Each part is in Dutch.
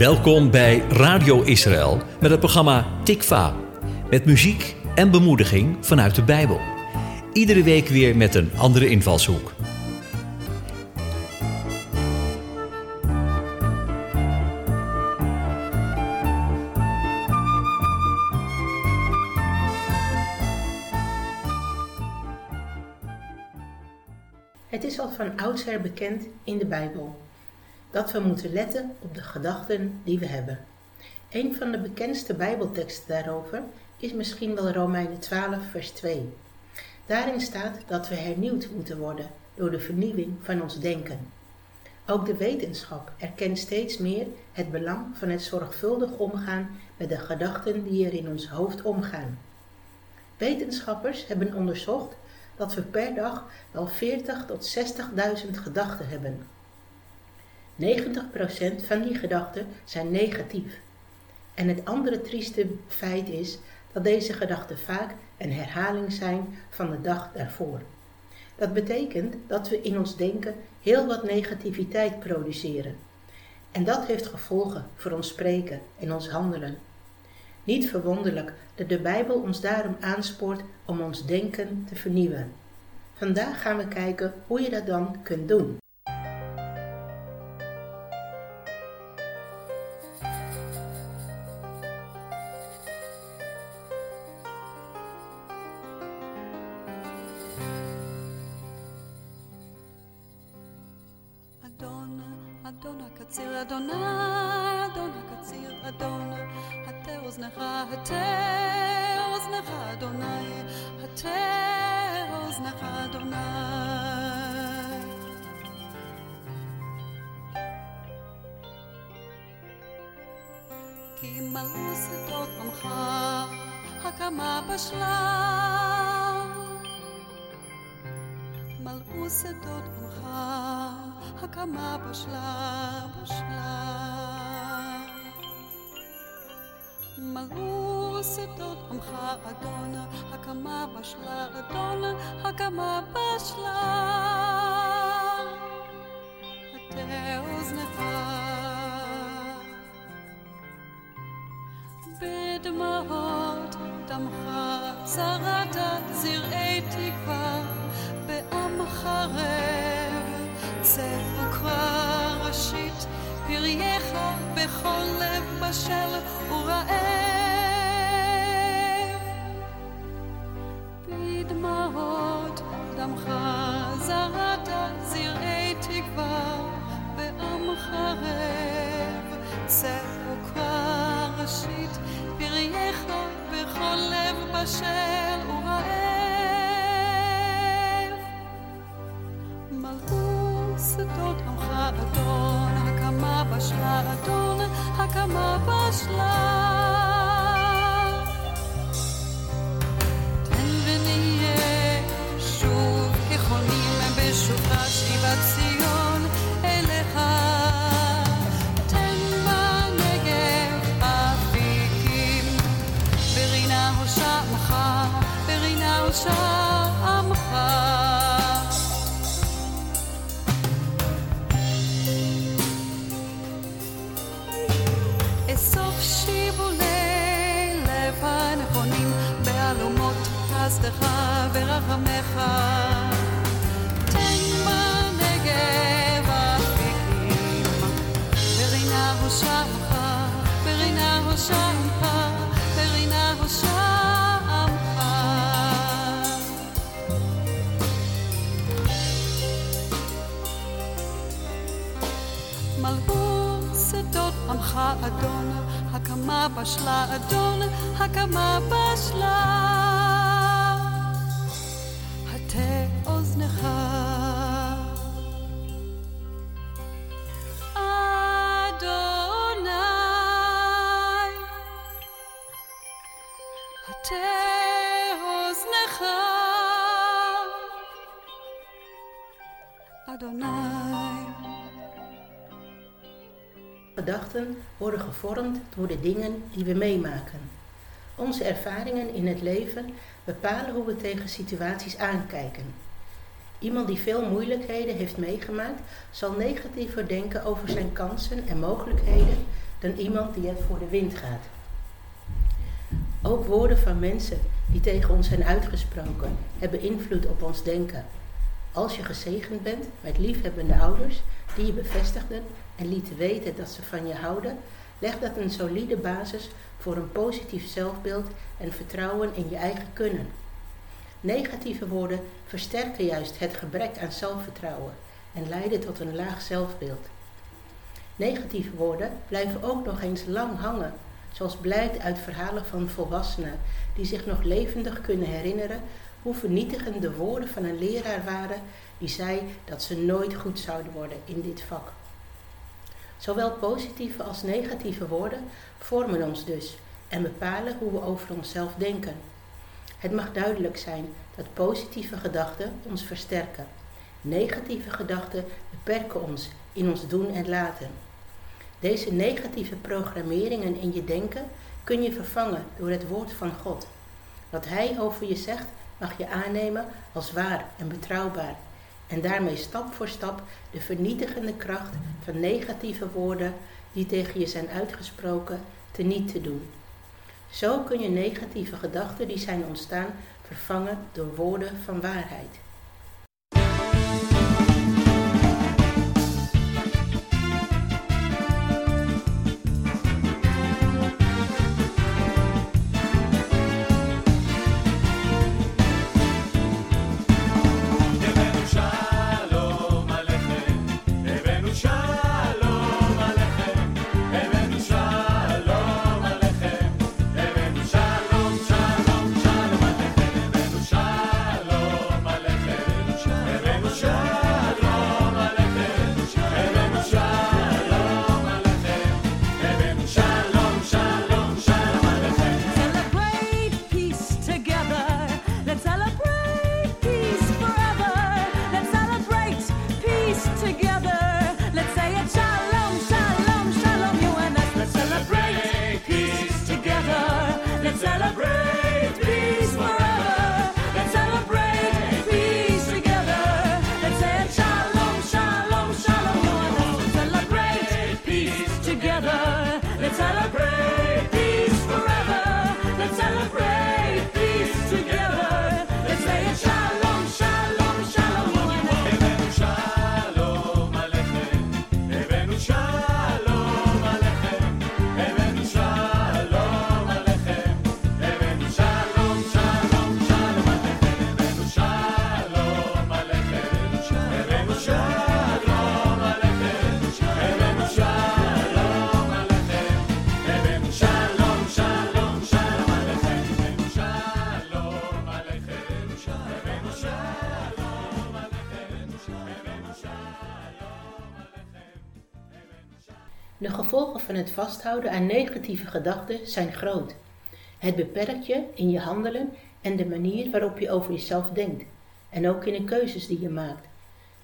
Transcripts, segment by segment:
Welkom bij Radio Israël met het programma Tikva. Met muziek en bemoediging vanuit de Bijbel. Iedere week weer met een andere invalshoek. Het is al van oudsher bekend in de Bijbel dat we moeten letten op de gedachten die we hebben. Een van de bekendste Bijbelteksten daarover is misschien wel Romeinen 12, vers 2. Daarin staat dat we hernieuwd moeten worden door de vernieuwing van ons denken. Ook de wetenschap erkent steeds meer het belang van het zorgvuldig omgaan met de gedachten die er in ons hoofd omgaan. Wetenschappers hebben onderzocht dat we per dag wel 40 tot 60.000 gedachten hebben. 90% van die gedachten zijn negatief. En het andere trieste feit is dat deze gedachten vaak een herhaling zijn van de dag daarvoor. Dat betekent dat we in ons denken heel wat negativiteit produceren. En dat heeft gevolgen voor ons spreken en ons handelen. Niet verwonderlijk dat de Bijbel ons daarom aanspoort om ons denken te vernieuwen. Vandaag gaan we kijken hoe je dat dan kunt doen. כי מלאו שדות עמך, הקמה בשלה. מלאו שדות עמך, הקמה בשלה, בשלה. מלאו שדות עמך, אדון, הקמה בשלה, אדון, הקמה בשלה. זרעת זרעי תקווה בעמך רב צא וקרא ראשית פרייך בכל לב בשל ורעב. בדמעות דמך זרעת זרעי תקווה בעמך רב צא וקרא ראשית פרייך בכל מבשל ורעב. מלאו שדות עמך אדון, הקמה בשלטון, הקמה בשלטון. הקמה בשלה אדון, הקמה בשלה. הטה אוזנך. אדוני, הטה אוזנך. אדוני. Gedachten worden gevormd door de dingen die we meemaken. Onze ervaringen in het leven bepalen hoe we tegen situaties aankijken. Iemand die veel moeilijkheden heeft meegemaakt, zal negatiever denken over zijn kansen en mogelijkheden dan iemand die het voor de wind gaat. Ook woorden van mensen die tegen ons zijn uitgesproken hebben invloed op ons denken. Als je gezegend bent met liefhebbende ouders die je bevestigden en lieten weten dat ze van je houden, legt dat een solide basis voor een positief zelfbeeld en vertrouwen in je eigen kunnen. Negatieve woorden versterken juist het gebrek aan zelfvertrouwen en leiden tot een laag zelfbeeld. Negatieve woorden blijven ook nog eens lang hangen, zoals blijkt uit verhalen van volwassenen die zich nog levendig kunnen herinneren hoe vernietigend de woorden van een leraar waren die zei dat ze nooit goed zouden worden in dit vak. Zowel positieve als negatieve woorden vormen ons dus en bepalen hoe we over onszelf denken. Het mag duidelijk zijn dat positieve gedachten ons versterken. Negatieve gedachten beperken ons in ons doen en laten. Deze negatieve programmeringen in je denken kun je vervangen door het woord van God. Wat Hij over je zegt, mag je aannemen als waar en betrouwbaar. En daarmee stap voor stap de vernietigende kracht van negatieve woorden die tegen je zijn uitgesproken teniet te doen. Zo kun je negatieve gedachten die zijn ontstaan vervangen door woorden van waarheid. Van het vasthouden aan negatieve gedachten zijn groot. Het beperkt je in je handelen en de manier waarop je over jezelf denkt, en ook in de keuzes die je maakt.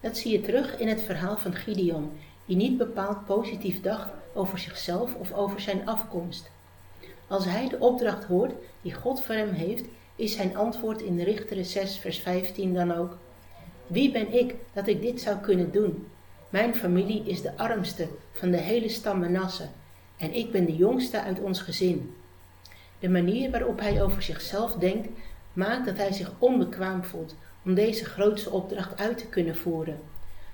Dat zie je terug in het verhaal van Gideon, die niet bepaald positief dacht over zichzelf of over zijn afkomst. Als hij de opdracht hoort die God voor hem heeft, is zijn antwoord in Richteren 6, vers 15 dan ook: Wie ben ik dat ik dit zou kunnen doen? Mijn familie is de armste van de hele stam Manasse en ik ben de jongste uit ons gezin. De manier waarop hij over zichzelf denkt, maakt dat hij zich onbekwaam voelt om deze grootste opdracht uit te kunnen voeren.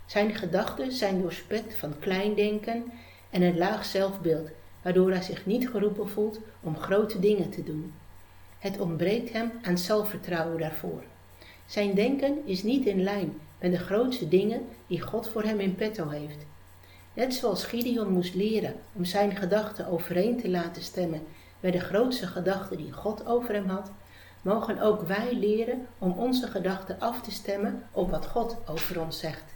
Zijn gedachten zijn doorspekt van kleindenken en een laag zelfbeeld, waardoor hij zich niet geroepen voelt om grote dingen te doen. Het ontbreekt hem aan zelfvertrouwen daarvoor. Zijn denken is niet in lijn met de grootste dingen die God voor hem in petto heeft. Net zoals Gideon moest leren om zijn gedachten overeen te laten stemmen met de grootste gedachten die God over hem had, mogen ook wij leren om onze gedachten af te stemmen op wat God over ons zegt.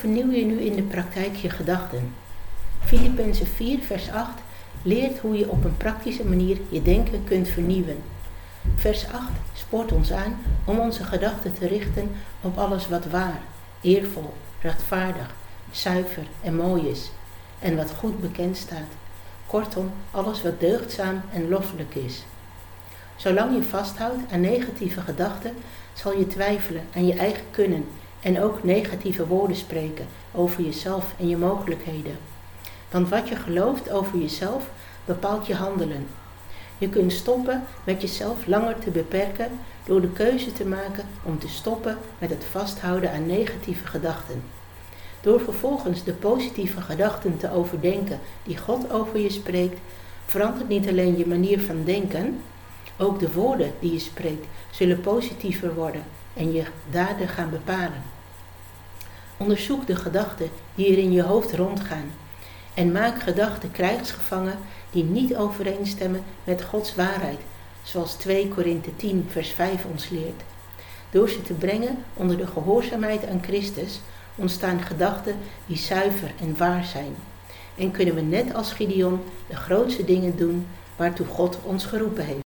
Vernieuw je nu in de praktijk je gedachten? Filippenzen 4, vers 8 leert hoe je op een praktische manier je denken kunt vernieuwen. Vers 8 spoort ons aan om onze gedachten te richten op alles wat waar, eervol, rechtvaardig, zuiver en mooi is en wat goed bekend staat. Kortom, alles wat deugdzaam en loffelijk is. Zolang je vasthoudt aan negatieve gedachten, zal je twijfelen aan je eigen kunnen en ook negatieve woorden spreken over jezelf en je mogelijkheden. Want wat je gelooft over jezelf bepaalt je handelen. Je kunt stoppen met jezelf langer te beperken door de keuze te maken om te stoppen met het vasthouden aan negatieve gedachten. Door vervolgens de positieve gedachten te overdenken die God over je spreekt, verandert niet alleen je manier van denken, ook de woorden die je spreekt zullen positiever worden en je daden gaan bepalen. Onderzoek de gedachten die er in je hoofd rondgaan en maak gedachten krijgsgevangen die niet overeenstemmen met Gods waarheid, zoals 2 Korinthe 10 vers 5 ons leert. Door ze te brengen onder de gehoorzaamheid aan Christus ontstaan gedachten die zuiver en waar zijn. En kunnen we net als Gideon de grootste dingen doen waartoe God ons geroepen heeft.